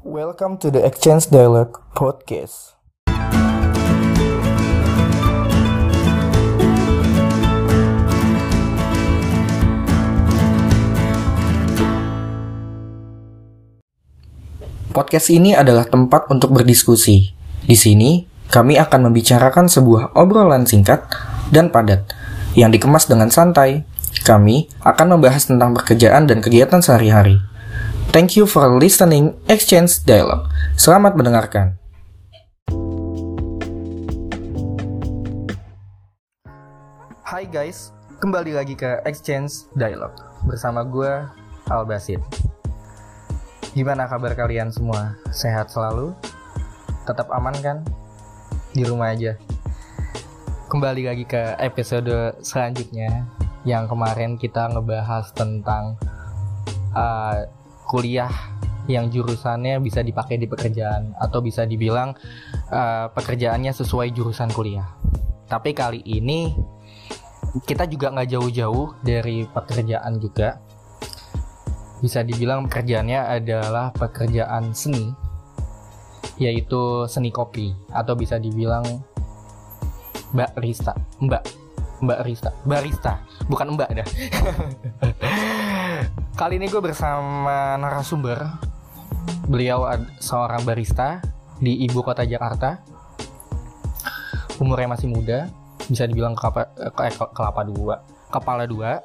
Welcome to the Exchange Dialogue Podcast. Podcast ini adalah tempat untuk berdiskusi. Di sini, kami akan membicarakan sebuah obrolan singkat dan padat yang dikemas dengan santai. Kami akan membahas tentang pekerjaan dan kegiatan sehari-hari. Thank you for listening Exchange Dialogue. Selamat mendengarkan. Hai guys, kembali lagi ke Exchange Dialogue bersama gue Al Basit. Gimana kabar kalian semua? Sehat selalu? Tetap aman kan? Di rumah aja. Kembali lagi ke episode selanjutnya yang kemarin kita ngebahas tentang uh, kuliah yang jurusannya bisa dipakai di pekerjaan atau bisa dibilang uh, pekerjaannya sesuai jurusan kuliah. Tapi kali ini kita juga nggak jauh-jauh dari pekerjaan juga. Bisa dibilang pekerjaannya adalah pekerjaan seni, yaitu seni kopi atau bisa dibilang mbak Rista, mbak mbak Rista, barista, bukan mbak dah. Kali ini gue bersama narasumber. Beliau seorang barista di ibu kota Jakarta. Umurnya masih muda, bisa dibilang kelapa, eh, kelapa dua, kepala dua.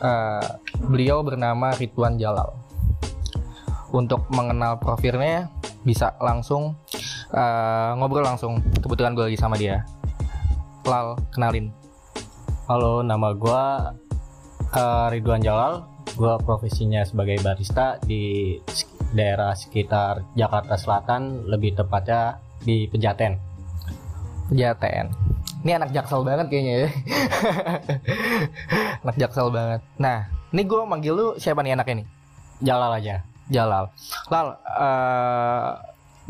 Uh, beliau bernama Ridwan Jalal. Untuk mengenal profilnya bisa langsung uh, ngobrol langsung. Kebetulan gue lagi sama dia. Lal, kenalin. Halo, nama gue uh, Ridwan Jalal. Gue profesinya sebagai barista di daerah sekitar Jakarta Selatan, lebih tepatnya di Pejaten. Pejaten. Ini anak jaksel banget kayaknya ya. anak jaksel banget. Nah, ini gue manggil lu siapa nih anak ini? Jalal aja. Jalal. Lal, uh,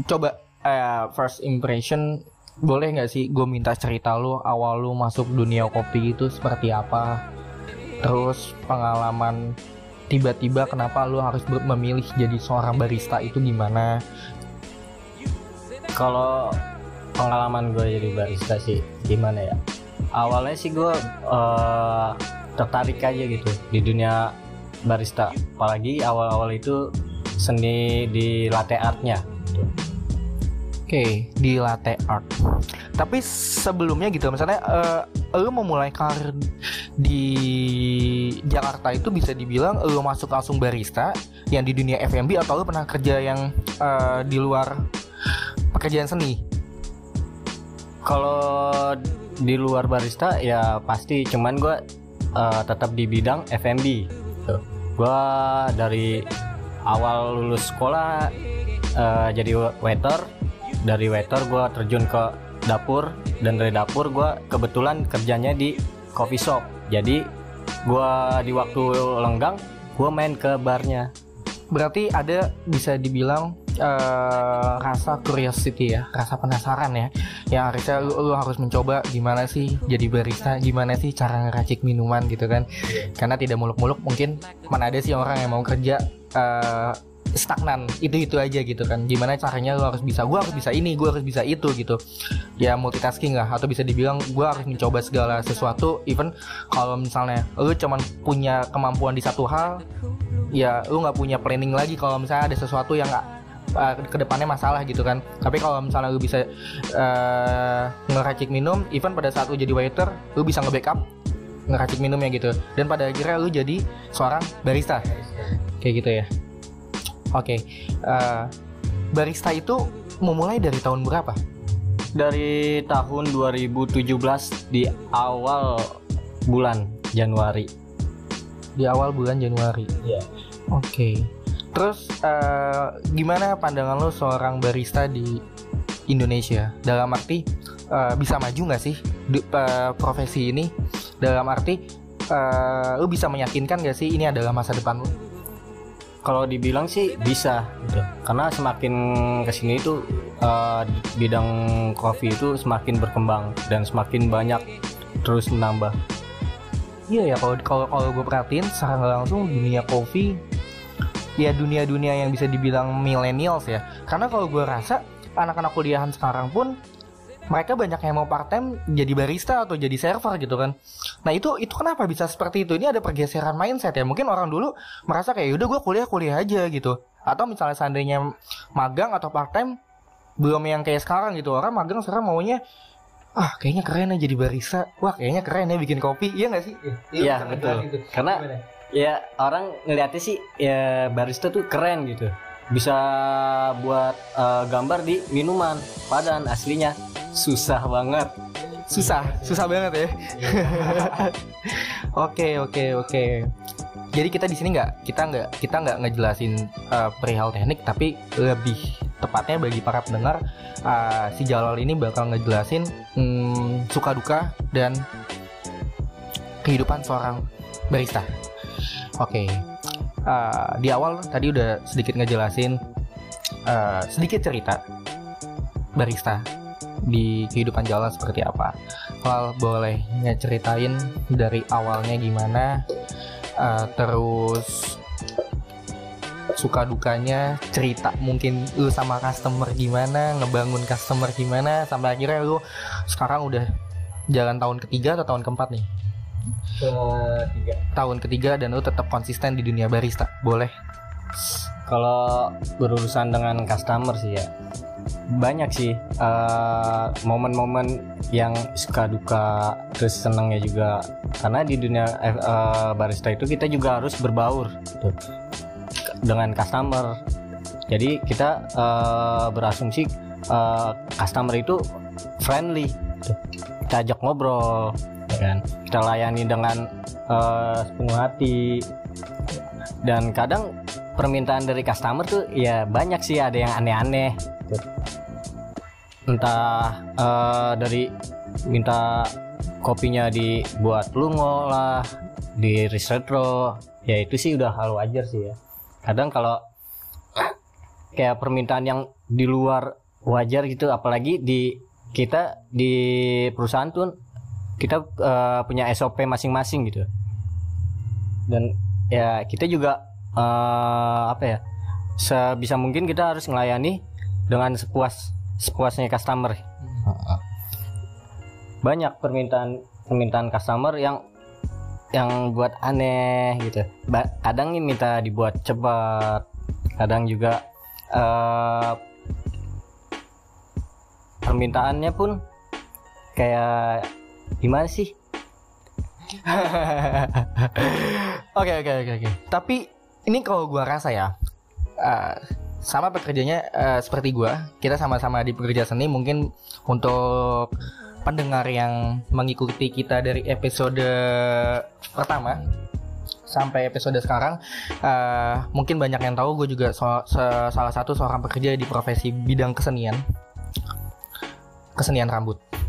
coba uh, first impression boleh nggak sih gue minta cerita lu awal lu masuk dunia kopi itu seperti apa? Terus pengalaman tiba-tiba kenapa lu harus memilih jadi seorang barista itu gimana? Kalau pengalaman gue jadi barista sih gimana ya? Awalnya sih gue uh, tertarik aja gitu di dunia barista. Apalagi awal-awal itu seni di latte artnya. Gitu. Oke, okay, di latte art. Tapi sebelumnya gitu, misalnya uh, lu memulai karir di Jakarta itu bisa dibilang lu masuk langsung barista yang di dunia F&B atau lu pernah kerja yang uh, di luar pekerjaan seni? Kalau di luar barista ya pasti, cuman gue uh, tetap di bidang. Gitu. Gue dari awal lulus sekolah uh, jadi waiter dari waiter gue terjun ke dapur dan dari dapur gue kebetulan kerjanya di coffee shop. Jadi gue di waktu lenggang gue main ke barnya. Berarti ada bisa dibilang uh, rasa curiosity ya rasa penasaran ya. Yang harusnya lu, lu harus mencoba gimana sih jadi barista gimana sih cara ngeracik minuman gitu kan. Karena tidak muluk-muluk mungkin mana ada sih orang yang mau kerja uh, stagnan. Itu itu aja gitu kan. Gimana caranya lo harus bisa gue harus bisa ini gue harus bisa itu gitu. Ya multitasking lah. Atau bisa dibilang gue harus mencoba segala sesuatu. Even kalau misalnya lo cuman punya kemampuan di satu hal ya lo nggak punya planning lagi kalau misalnya ada sesuatu yang nggak uh, ke depannya masalah gitu kan. Tapi kalau misalnya lo bisa uh, ngeracik minum even pada saat lo jadi waiter lo bisa nge-backup ngeracik minumnya gitu. Dan pada akhirnya lo jadi seorang barista. Kayak gitu ya Oke, okay. uh, barista itu memulai dari tahun berapa? Dari tahun 2017 di awal bulan Januari. Di awal bulan Januari. Iya. Yeah. Oke. Okay. Terus uh, gimana pandangan lo seorang barista di Indonesia? Dalam arti uh, bisa maju nggak sih di, uh, profesi ini? Dalam arti uh, lo bisa meyakinkan gak sih ini adalah masa depan lo? Kalau dibilang sih bisa gitu. karena semakin ke sini itu uh, bidang kopi itu semakin berkembang dan semakin banyak terus menambah iya ya kalau kalau kalau gue perhatiin secara langsung dunia kopi ya dunia-dunia yang bisa dibilang millennials ya karena kalau gue rasa anak-anak kuliahan sekarang pun mereka banyak yang mau part time jadi barista atau jadi server gitu kan. Nah itu itu kenapa bisa seperti itu? Ini ada pergeseran mindset ya. Mungkin orang dulu merasa kayak udah gue kuliah kuliah aja gitu. Atau misalnya seandainya magang atau part time belum yang kayak sekarang gitu. Orang magang sekarang maunya ah kayaknya keren ya jadi barista. Wah kayaknya keren ya bikin kopi. Iya gak sih? Iya betul. Gitu. Karena Gimana? ya orang ngeliatnya sih ya barista tuh keren gitu bisa buat uh, gambar di minuman. Padahal aslinya. Susah banget. Susah susah banget ya. Oke oke oke. Jadi kita di sini nggak kita nggak kita nggak ngejelasin uh, perihal teknik tapi lebih tepatnya bagi para pendengar uh, si Jalal ini bakal ngejelasin um, suka duka dan kehidupan seorang barista. Oke. okay. Uh, di awal tadi udah sedikit ngejelasin uh, sedikit cerita barista di kehidupan jalan seperti apa. Val boleh ceritain dari awalnya gimana uh, terus suka dukanya cerita mungkin lu sama customer gimana ngebangun customer gimana sampai akhirnya lu sekarang udah jalan tahun ketiga atau tahun keempat nih ketiga. Tahun ketiga dan lu tetap konsisten di dunia barista. Boleh? Kalau berurusan dengan customer sih ya banyak sih eh, momen-momen yang suka duka terus senangnya juga. Karena di dunia uh, barista itu kita juga harus berbaur gitu, dengan customer. Jadi kita uh, berasumsi uh, customer itu friendly. Gitu. kita ajak ngobrol kan? Kita layani dengan uh, sepenuh hati. Dan kadang permintaan dari customer tuh ya banyak sih ada yang aneh-aneh. Entah uh, dari minta kopinya dibuat lungo lah di ristretro ya itu sih udah hal wajar sih ya. Kadang kalau kayak permintaan yang di luar wajar gitu apalagi di kita di perusahaan tuh kita uh, punya SOP masing-masing gitu. Dan ya kita juga uh, apa ya sebisa mungkin kita harus melayani dengan sepuas sepuasnya customer. Banyak permintaan permintaan customer yang yang buat aneh gitu. Kadang nih minta dibuat cepat kadang juga uh, permintaannya pun kayak gimana sih? Oke oke oke oke. Tapi ini kalau gua rasa ya uh, sama pekerjanya uh, seperti gua kita sama-sama di pekerja seni mungkin untuk pendengar yang mengikuti kita dari episode pertama sampai episode sekarang uh, mungkin banyak yang tahu gue juga so, se salah satu seorang pekerja di profesi bidang kesenian. Kesenian rambut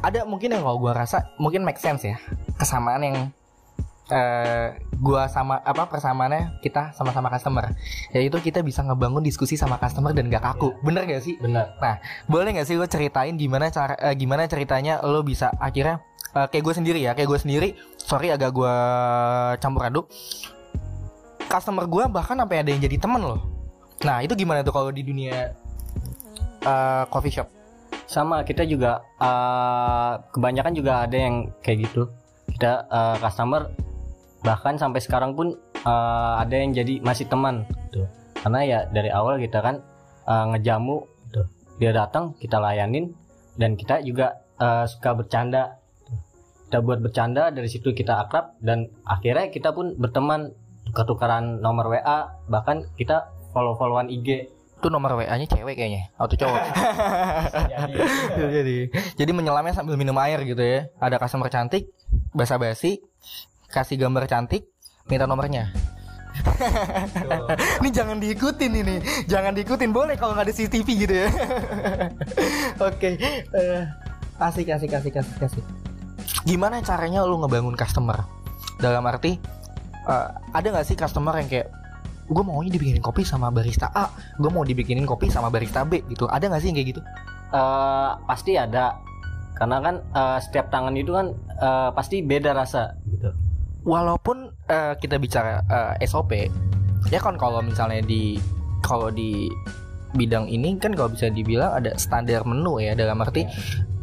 ada mungkin yang kalau gue rasa mungkin make sense ya. Kesamaan yang uh, gua sama apa persamaannya kita sama-sama customer. Yaitu kita bisa ngebangun diskusi sama customer dan gak kaku. Bener gak sih? Bener. Nah boleh gak sih lo ceritain gimana cara uh, gimana ceritanya lo bisa akhirnya uh, kayak gue sendiri ya kayak gue sendiri. Sorry agak gue campur aduk. Customer gue bahkan sampai ada yang jadi temen loh. Nah itu gimana tuh kalau di dunia uh, coffee shop sama kita juga uh, kebanyakan juga ada yang kayak gitu. Kita uh, customer bahkan sampai sekarang pun uh, ada yang jadi masih teman gitu. Karena ya dari awal kita kan uh, ngejamu gitu. dia datang kita layanin dan kita juga uh, suka bercanda. Kita buat bercanda dari situ kita akrab dan akhirnya kita pun berteman. Tukar-tukaran nomor WA bahkan kita follow-followan IG itu nomor WA-nya cewek kayaknya atau cowok. Jadi, jadi. Jadi menyelamnya sambil minum air gitu ya. Ada customer cantik basa-basi kasih gambar cantik minta nomornya. Ini jangan diikutin ini. Jangan diikutin boleh kalau nggak ada CCTV gitu ya. Oke okay. uh, eh, asik asik asik asik asik. Gimana caranya lu ngebangun customer? Dalam arti uh, ada nggak sih customer yang kayak gue maunya dibikinin kopi sama barista A gue mau dibikinin kopi sama barista B gitu. Ada nggak sih yang kayak gitu? Uh, pasti ada. Karena kan uh, setiap tangan itu kan uh, pasti beda rasa gitu. Walaupun uh, kita bicara uh, SOP ya kan kalau misalnya di kalau di bidang ini kan kalau bisa dibilang ada standar menu ya dalam arti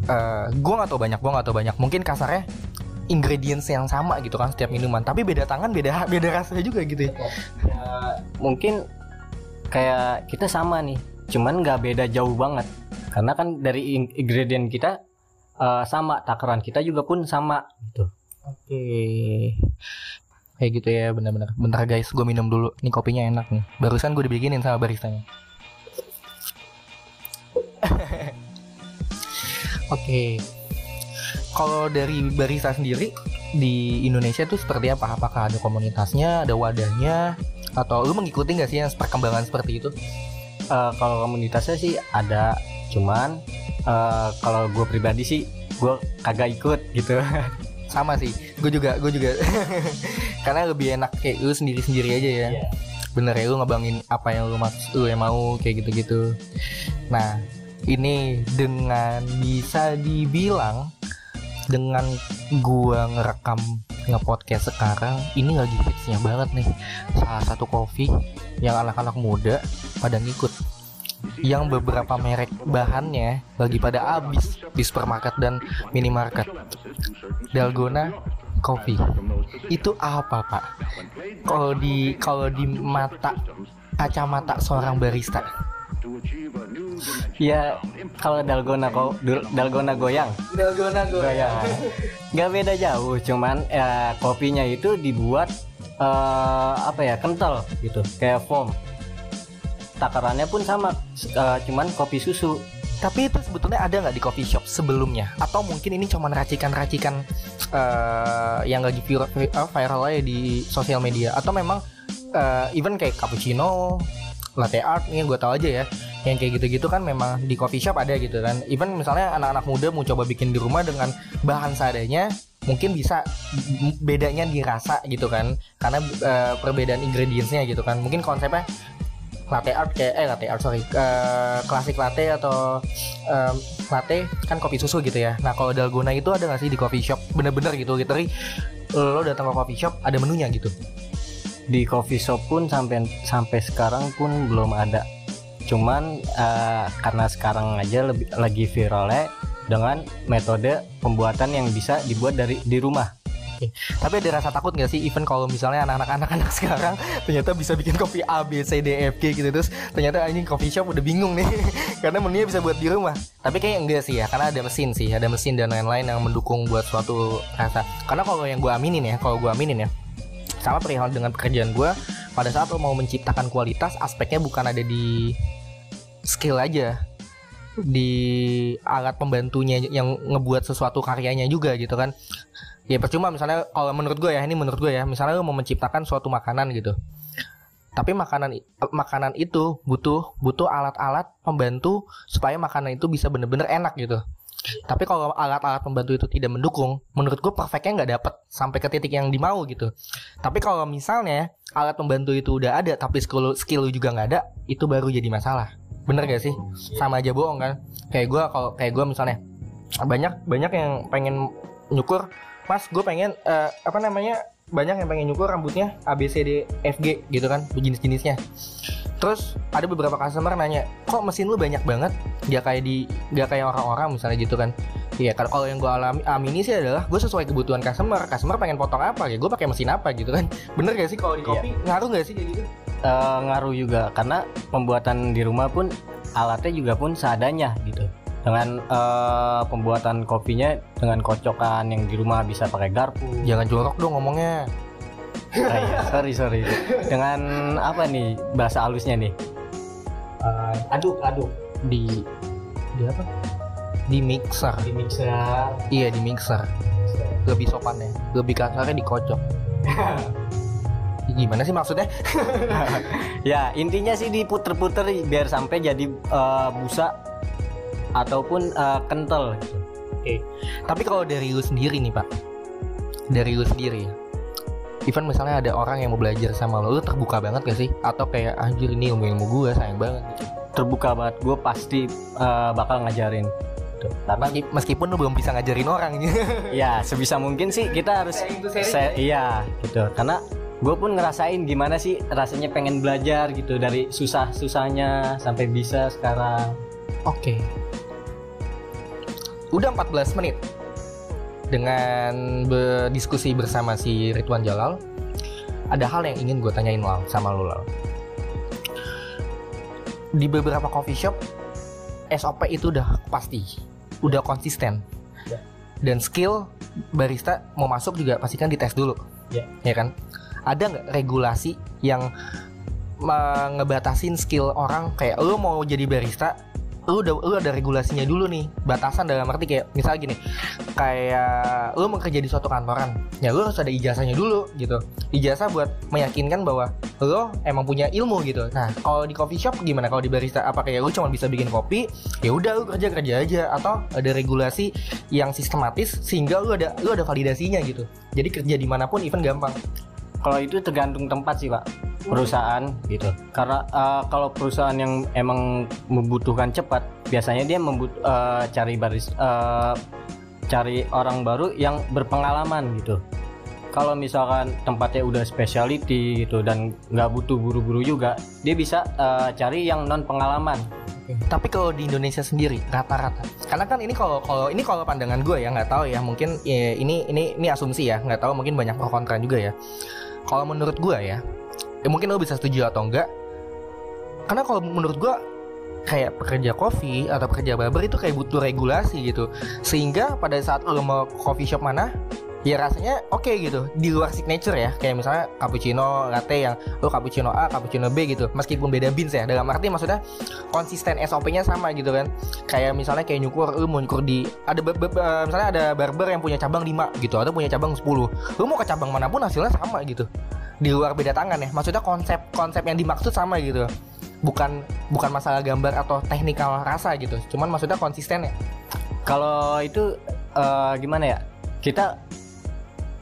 eh gue nggak tahu banyak gue nggak tahu banyak. Mungkin kasarnya ingredients yang sama gitu kan setiap minuman. Tapi beda tangan beda beda rasanya juga gitu ya. Ya, mungkin kayak kita sama nih cuman nggak beda jauh banget. Karena kan dari in- ingredient kita eh, sama takaran kita juga pun sama gitu. Oke. Kayak gitu ya benar-benar. Bentar guys gue minum dulu. Nih kopinya enak nih. Barusan gue dibikinin sama baristanya. Oke kalau dari barista sendiri di Indonesia tuh seperti apa? Apakah ada komunitasnya ada wadahnya? Atau lu mengikuti nggak sih yang perkembangan seperti itu? Eh, kalau komunitasnya sih ada cuman eh, kalau gue pribadi sih gue kagak ikut gitu. Sama sih gue juga gue juga. Karena lebih enak kayak lu sendiri sendiri aja ya. Iya. bener ya lu ngebangin apa yang lu maksud lu yang mau kayak gitu gitu nah ini dengan bisa dibilang dengan gua ngerekam nge-podcast sekarang ini lagi hitsnya banget nih. Salah satu kopi yang anak-anak muda pada ngikut. Yang beberapa merek bahannya lagi pada habis di supermarket dan minimarket. Dalgona Coffee. Itu apa pak? Kalau di kalau di mata kacamata seorang barista ya kalau dalgona kok dalgona goyang. Dalgona goyang. Nggak beda jauh cuman ya kopinya itu dibuat eh, apa ya kental gitu kayak foam. Takarannya pun sama eh, cuman kopi susu. Tapi itu sebetulnya ada nggak di coffee shop sebelumnya? Atau mungkin ini cuman racikan-racikan eh, yang lagi viral, viral aja di sosial media? Atau memang eh, even kayak cappuccino, latte art ini gue tahu aja ya, yang kayak gitu-gitu kan memang di coffee shop ada gitu kan. Even misalnya anak-anak muda mau coba bikin di rumah dengan bahan seadanya, mungkin bisa bedanya dirasa gitu kan, karena eh, perbedaan ingredientsnya gitu kan. Mungkin konsepnya latte art kayak eh latte art sorry eh, klasik latte atau em, latte kan kopi susu gitu ya. Nah kalau dalgona itu ada nggak sih di coffee shop? Bener-bener gitu. Gitu lo datang ke coffee shop ada menunya gitu di coffee shop pun sampai sampai sekarang pun belum ada. Cuman eh, karena sekarang aja lebih lagi viralnya dengan metode pembuatan yang bisa dibuat dari di rumah. Tapi ada rasa takut nggak sih even kalau misalnya anak-anak anak-anak sekarang ternyata bisa bikin kopi A B C D F G gitu terus ternyata anjing coffee shop udah bingung nih. Karena menunya bisa buat di rumah. Tapi kayak enggak sih ya karena ada mesin sih ada mesin dan lain-lain yang mendukung buat suatu rasa. Karena kalau yang gue aminin ya kalau gue aminin ya sama perihal dengan pekerjaan gue pada saat lo mau menciptakan kualitas aspeknya bukan ada di skill aja. Di alat pembantunya yang ngebuat sesuatu karyanya juga gitu kan. Ya percuma misalnya kalau menurut gue ya ini menurut gue ya misalnya lo mau menciptakan suatu makanan gitu. Tapi makanan i- makanan itu butuh butuh alat-alat pembantu supaya makanan itu bisa bener-bener enak gitu tapi kalau alat-alat pembantu itu tidak mendukung menurut gue perfectnya nggak dapet sampai ke titik yang dimau gitu. Tapi kalau misalnya alat pembantu itu udah ada tapi skill skill juga nggak ada itu baru jadi masalah. Bener gak sih? Sama aja bohong kan? Kayak gue kalau kayak gue misalnya banyak banyak yang pengen nyukur. Mas gue pengen eh, apa namanya banyak yang pengen nyukur rambutnya A B C D F G gitu kan jenis-jenisnya terus ada beberapa customer nanya kok mesin lu banyak banget gak kayak di gak kayak orang-orang misalnya gitu kan Iya, kalau kalau yang gue alami amini sih adalah gue sesuai kebutuhan customer. Customer pengen potong apa ya, gue pakai mesin apa gitu kan. Bener gak sih kalau di Iya. kopi ngaruh gak sih kayak gitu? Eh, ngaruh juga karena pembuatan di rumah pun alatnya juga pun seadanya gitu dengan eh, pembuatan kopinya dengan kocokan yang di rumah bisa pakai garpu Jangan jorok dong ngomongnya. Ah, iya, sorry sorry dengan apa nih bahasa halusnya nih Eh, aduk aduk Di di apa? Di mixer. di mixer Iya di mixer. Lebih sopannya, lebih kasarnya dikocok. Gimana sih maksudnya? ya intinya sih diputer-puter biar sampai jadi eh, busa ataupun eh, kental gitu. Tapi kalau dari lu sendiri nih pak, dari lu sendiri, even misalnya ada orang yang mau belajar sama lo, lu terbuka banget gak sih? Atau kayak anjir ini ilmu ilmu gue sayang banget. terbuka banget gue pasti eh, bakal ngajarin Tuh, karena Meski- Meskipun lu belum bisa ngajarin orang. ya sebisa mungkin sih kita harus iya gitu karena gue pun ngerasain gimana sih rasanya pengen belajar gitu dari susah susahnya sampai bisa sekarang Oke. Udah 14 menit dengan berdiskusi bersama si Ridwan Jalal. Ada hal yang ingin gue tanyain Lal sama Lal. Di beberapa coffee shop SOP itu udah pasti, udah konsisten. Ya. Dan skill barista mau masuk juga pastikan dites dulu. Ya. Ya kan? Ada nggak regulasi yang ngebatasin skill orang kayak lu mau jadi barista lu udah lu ada regulasinya dulu nih batasan dalam arti kayak misalnya gini kayak lu mau kerja di suatu kantoran ya lu harus ada ijazahnya dulu gitu. Ijazah buat meyakinkan bahwa lu emang punya ilmu gitu. Nah kalau di coffee shop gimana? Kalau di barista apa kayak lu cuma bisa bikin kopi ya udah lu kerja kerja aja. Atau ada regulasi yang sistematis sehingga lu ada lu ada validasinya gitu. Jadi kerja di mana pun even gampang kalau itu tergantung tempat sih pak. Perusahaan gitu. Karena eh, kalau perusahaan yang emang membutuhkan cepat biasanya dia membut eh, cari baris eh, cari orang baru yang berpengalaman gitu. Kalau misalkan tempatnya udah specialty gitu dan nggak butuh buru-buru juga dia bisa eh, cari yang non pengalaman Tapi kalau di Indonesia sendiri rata-rata, karena kan ini kalau kalau ini kalau pandangan gue ya nggak tahu ya mungkin ya, ini ini ini asumsi ya nggak tahu mungkin banyak pro kontra juga ya. Kalau menurut gue ya, ya mungkin lo bisa setuju atau enggak. Karena kalau menurut gue kayak pekerja kopi atau pekerja barber itu kayak butuh regulasi gitu, sehingga pada saat lo mau coffee shop mana ya rasanya oke gitu. Di luar signature ya. Kayak misalnya cappuccino latte yang lo cappuccino A cappuccino B gitu. Meskipun beda beans ya. Dalam arti maksudnya konsisten SOP-nya sama gitu kan. Kayak misalnya kayak nyukur lu mau nyukur di ada be- be- eh, misalnya ada barber yang punya cabang 5 gitu. Atau punya cabang 10 lu mau ke cabang mana pun hasilnya sama gitu. Di luar beda tangan ya. Maksudnya konsep konsep yang dimaksud sama gitu. Bukan bukan masalah gambar atau teknikal rasa gitu. Cuman maksudnya konsisten ya. Kalau itu eh, gimana ya? Kita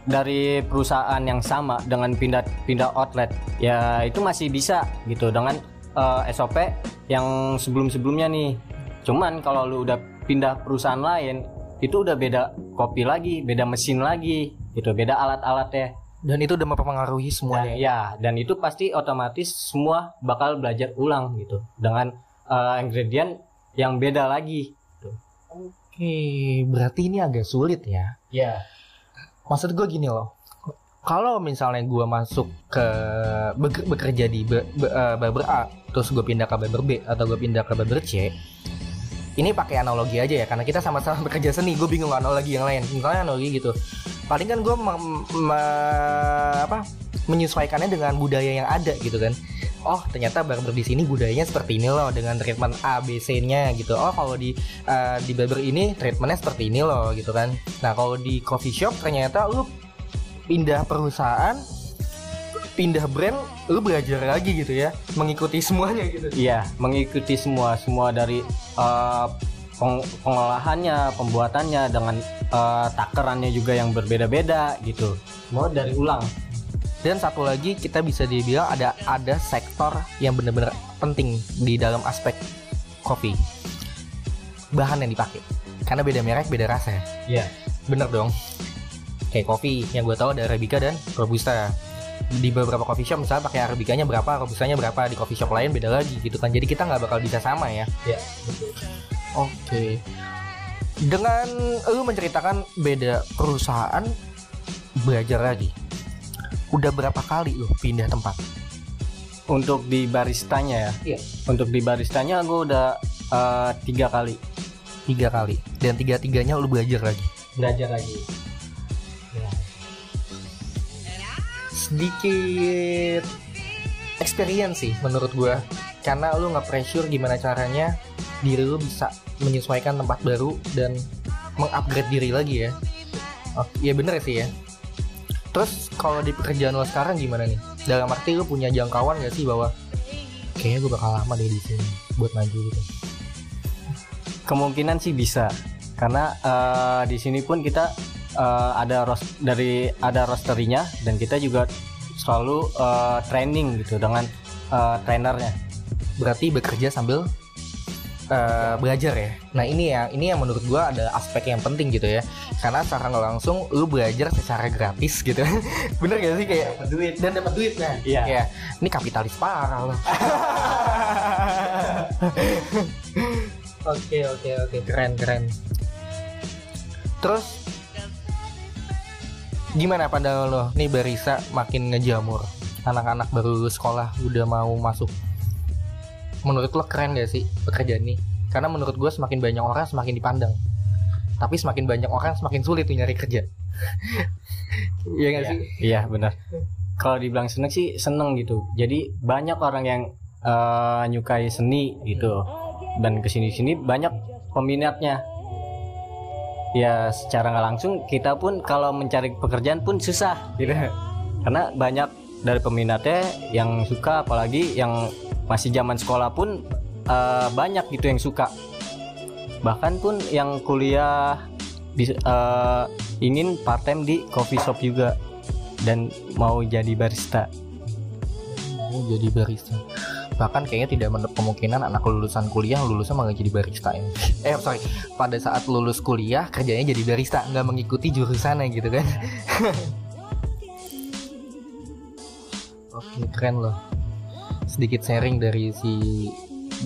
dari perusahaan yang sama dengan pindah pindah outlet ya itu masih bisa gitu dengan eh, SOP yang sebelum-sebelumnya nih. Cuman kalau lu udah pindah perusahaan lain itu udah beda kopi lagi, beda mesin lagi, gitu, beda alat-alatnya. dan itu udah mempengaruhi Dan, semuanya ya, dan itu pasti otomatis semua bakal belajar ulang gitu dengan eh, ingredient yang beda lagi. oke berarti ini agak sulit ya Ya. Maksud gue gini loh. Kalau misalnya gue masuk ke beker- bekerja di be- be- eh, barber A terus gue pindah ke barber B atau gue pindah ke barber C ini pakai analogi aja ya karena kita sama-sama bekerja seni gue bingung analogi yang lain. Misalnya analogi gitu paling kan gue apa menyesuaikannya dengan budaya yang ada gitu kan. Oh ternyata barber di sini budayanya seperti ini loh dengan treatment A B C nya gitu. Oh kalau di eh, di barber ini treatmentnya seperti ini loh gitu kan. Nah kalau di coffee shop ternyata lu pindah perusahaan pindah brand lu belajar lagi gitu ya mengikuti semuanya gitu. Iya, mengikuti semua semua dari peng- pengolahannya, pembuatannya dengan eh, takarannya juga yang berbeda-beda gitu. Semua dari ulang. dan satu lagi kita bisa dibilang ada ada sektor yang benar-benar penting di dalam aspek kopi bahan yang dipakai karena beda merek beda rasa ya Iya. bener dong kayak kopi yang gue tahu ada arabica dan robusta di beberapa coffee shop misalnya pakai arabicanya berapa robustanya berapa di coffee shop lain beda lagi gitu kan jadi kita nggak bakal bisa sama ya Iya. Oke. Dengan lu menceritakan beda perusahaan belajar lagi. Udah berapa kali lu pindah tempat? Untuk di baristanya ya. Iya. Untuk di baristanya gue udah eh, tiga kali. Tiga kali. Dan tiga tiganya lu belajar lagi? Belajar lagi. sedikit experience sih menurut gua. Karena lu nggak pressure gimana caranya diri lu bisa menyesuaikan tempat baru dan mengupgrade diri lagi ya. Oh, iya bener sih ya. Terus kalau di pekerjaan lo sekarang gimana nih? Dalam arti lu punya jangkauan gak sih bahwa kayaknya gue bakal lama deh di sini buat maju gitu? Kemungkinan sih bisa. Karena eh, di sini pun kita eh, ada ros dari ada rosterinya dan kita juga selalu eh, training gitu dengan eh, trainernya. berarti bekerja sambil eh, belajar ya. Nah ini ya, ini yang menurut gua ada aspek yang penting gitu ya. Karena secara nggak langsung lu belajar secara gratis gitu. Bener gak sih kayak duit dan dapat duit nah. Iya. Ya, ini kapitalis parah loh. Oke oke oke keren keren. Terus gimana pandangan lo? Nih Barisa makin ngejamur. Anak-anak baru sekolah udah mau masuk. Menurut lo keren gak sih pekerjaan ini? Karena menurut gue semakin banyak orang semakin dipandang. Tapi semakin banyak orang semakin sulit tuh nyari kerja. Iya gak Iya, sih? iya benar kalau dibilang seneng sih seneng gitu jadi banyak orang yang eh, nyukai seni gitu dan ke sini sini banyak peminatnya ya secara nggak langsung kita pun kalau mencari pekerjaan pun susah gitu karena banyak dari peminatnya yang suka apalagi yang masih zaman sekolah pun eh, banyak gitu yang suka. Bahkan pun yang kuliah bis- eh, ingin part time di coffee shop juga dan mau jadi barista. Mau jadi barista. Bahkan kayaknya tidak menutup kemungkinan anak lulusan kuliah lulusnya malah jadi barista ya. eh sorry. Pada saat lulus kuliah kerjanya jadi barista nggak mengikuti jurusannya gitu kan. Oke keren loh sedikit sharing dari si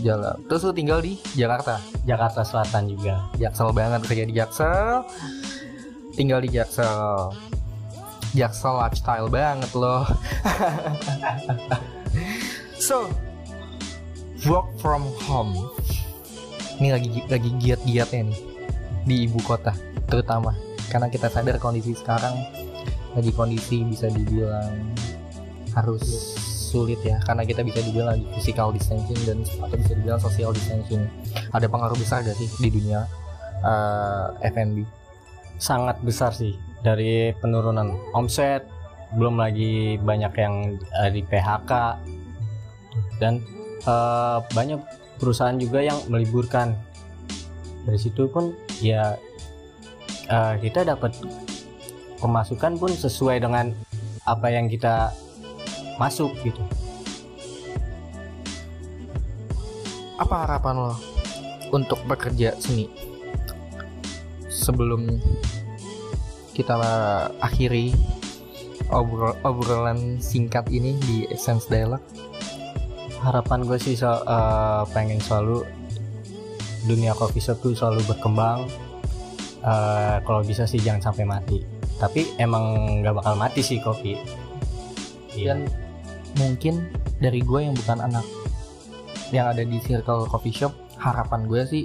Jala. Terus lu tinggal di Jakarta? Jakarta Selatan juga. Jaksel banget kerja di Jaksel. Tinggal di Jaksel. Jaksel lifestyle banget loh. So work from home. Ini lagi lagi giat-giatnya nih di ibu kota terutama. Karena kita sadar kondisi sekarang lagi kondisi bisa dibilang harus sulit ya karena kita bisa dibilang lagi physical distancing dan atau bisa dibilang social distancing. Ada pengaruh besar gak sih di dunia eh, F&B sangat besar sih dari penurunan omset belum lagi banyak yang eh, di PHK dan eh, banyak perusahaan juga yang meliburkan. Dari situ pun ya eh, kita dapat pemasukan pun sesuai dengan apa yang kita masuk gitu. Apa harapan lo untuk bekerja seni? Sebelum kita akhiri obrol obrolan singkat ini di Essence Dialog. Harapan gue sih so- eh, pengen selalu dunia coffee shop tuh selalu berkembang. Eh, kalau bisa sih jangan sampai mati. Tapi emang nggak bakal mati sih kopi. Iya. dan mungkin dari gue yang bukan anak yang ada di circle coffee shop harapan gue sih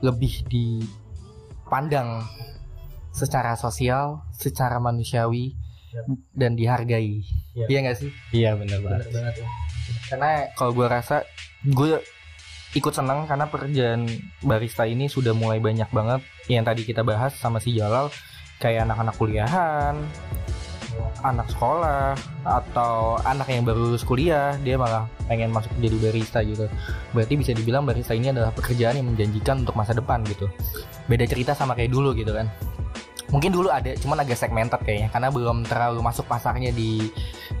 lebih dipandang secara sosial secara manusiawi Ya. dan dihargai Ya. iya nggak sih iya bener banget banget ya karena kalau gue rasa gue ikut senang karena pekerjaan barista ini sudah mulai banyak banget yang tadi kita bahas sama si Jalal kayak anak-anak kuliahan anak sekolah atau anak yang baru lulus kuliah dia malah pengen masuk jadi barista gitu. Berarti bisa dibilang barista ini adalah pekerjaan yang menjanjikan untuk masa depan gitu. Beda cerita sama kayak dulu gitu kan. Mungkin dulu ada cuman agak segmented kayaknya karena belum terlalu masuk pasarnya di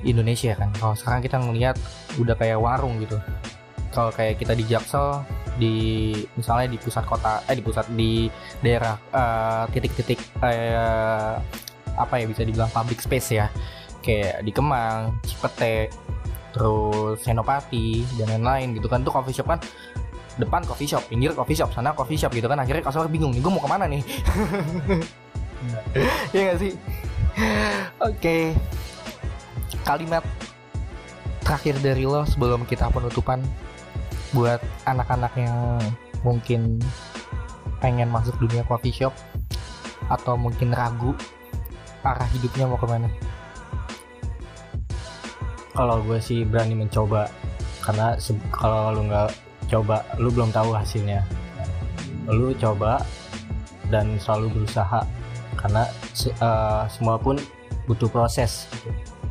Indonesia kan. Kalau sekarang kita ngelihat udah kayak warung gitu. Kalau kayak kita di Jaksel di misalnya di pusat kota eh di pusat di daerah eh, titik-titik eh, apa ya bisa dibilang public space ya. Kayak di Kemang, Cipete, terus Senopati dan lain-lain gitu kan. Tuh coffee shop kan depan coffee shop, pinggir coffee shop, sana coffee shop gitu kan. Akhirnya customer bingung nih gue mau ke mana nih? Iya gak sih? Oke. Kalimat terakhir dari lo sebelum kita penutupan Buat anak-anak yang mungkin pengen masuk dunia coffee shop Atau mungkin ragu arah hidupnya mau ke mana? Kalau gue sih berani mencoba karena kalau lu nggak coba lu belum tahu hasilnya. Lu coba dan selalu berusaha karena eh, semua pun butuh proses.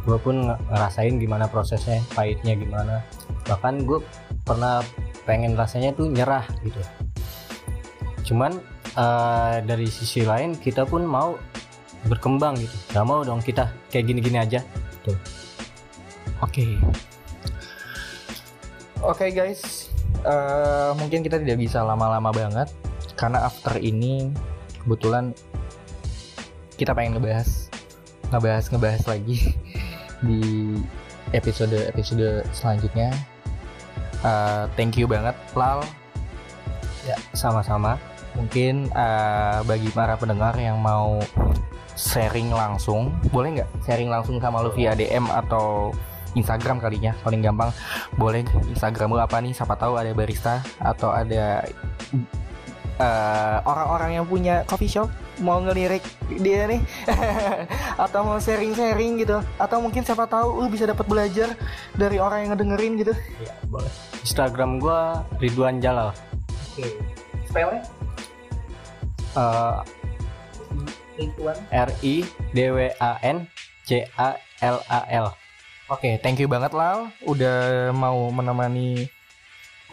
Gue pun nge- ngerasain gimana prosesnya pahitnya gimana. Bahkan gue pernah pengen rasanya tuh nyerah gitu. Cuman eh, dari sisi lain kita pun mau berkembang gitu gak mau dong kita kayak gini-gini aja Oke. Oke guys, eh, mungkin kita tidak bisa lama-lama banget karena after ini kebetulan kita pengen ngebahas ngebahas ngebahas lagi di episode episode selanjutnya. Eh, thank you banget Lal. Ya, sama-sama. Mungkin eh, bagi para pendengar yang mau sharing langsung, boleh nggak sharing langsung sama lu via DM atau Instagram kalinya? Paling gampang boleh. Instagram lu apa nih? Siapa tahu ada barista atau ada eh, orang-orang yang punya coffee shop mau ngelirik dia nih. Atau mau sharing-sharing gitu. Atau mungkin siapa tahu lu bisa dapat belajar dari orang yang ngedengerin gitu. Ya, boleh. Instagram gua Ridwan Jalal. oke spellnya? Eh, Ridwan R I D W A N C A L A L. Oke, thank you banget Lal udah mau menemani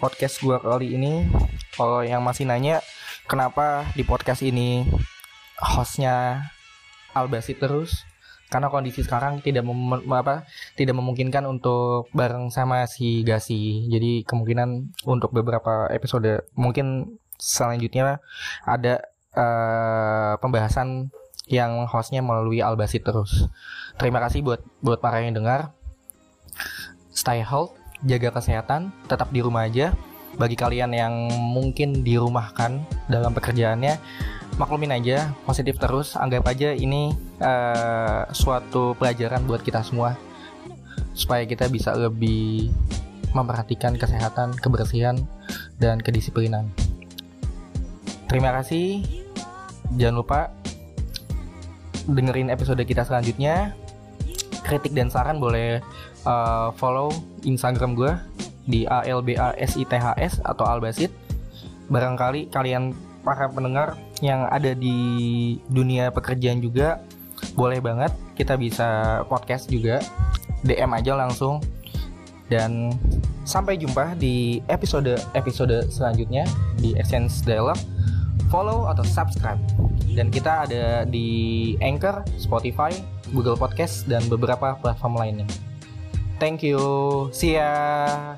podcast gua kali ini. Kalau yang masih nanya kenapa di podcast ini hostnya Albasit terus? Karena kondisi sekarang tidak mem- apa tidak memungkinkan untuk bareng sama si Gasi. Jadi kemungkinan untuk beberapa episode mungkin selanjutnya ada eh, pembahasan yang hostnya melalui Albasit terus. Terima kasih buat buat para yang dengar stay health, jaga kesehatan, tetap di rumah aja. Bagi kalian yang mungkin dirumahkan dalam pekerjaannya, maklumin aja, positif terus. Anggap aja ini eh, suatu pelajaran buat kita semua, supaya kita bisa lebih memperhatikan kesehatan, kebersihan, dan kedisiplinan. Terima kasih. Jangan lupa dengerin episode kita selanjutnya. Kritik dan saran boleh uh, follow Instagram gue di ALBASITHS atau Albasit. Barangkali kalian para pendengar yang ada di dunia pekerjaan juga boleh banget kita bisa podcast juga DM aja langsung dan sampai jumpa di episode episode selanjutnya di Essence Dialogue follow atau subscribe dan kita ada di Anchor, Spotify, Google Podcast dan beberapa platform lainnya. Thank you. See ya.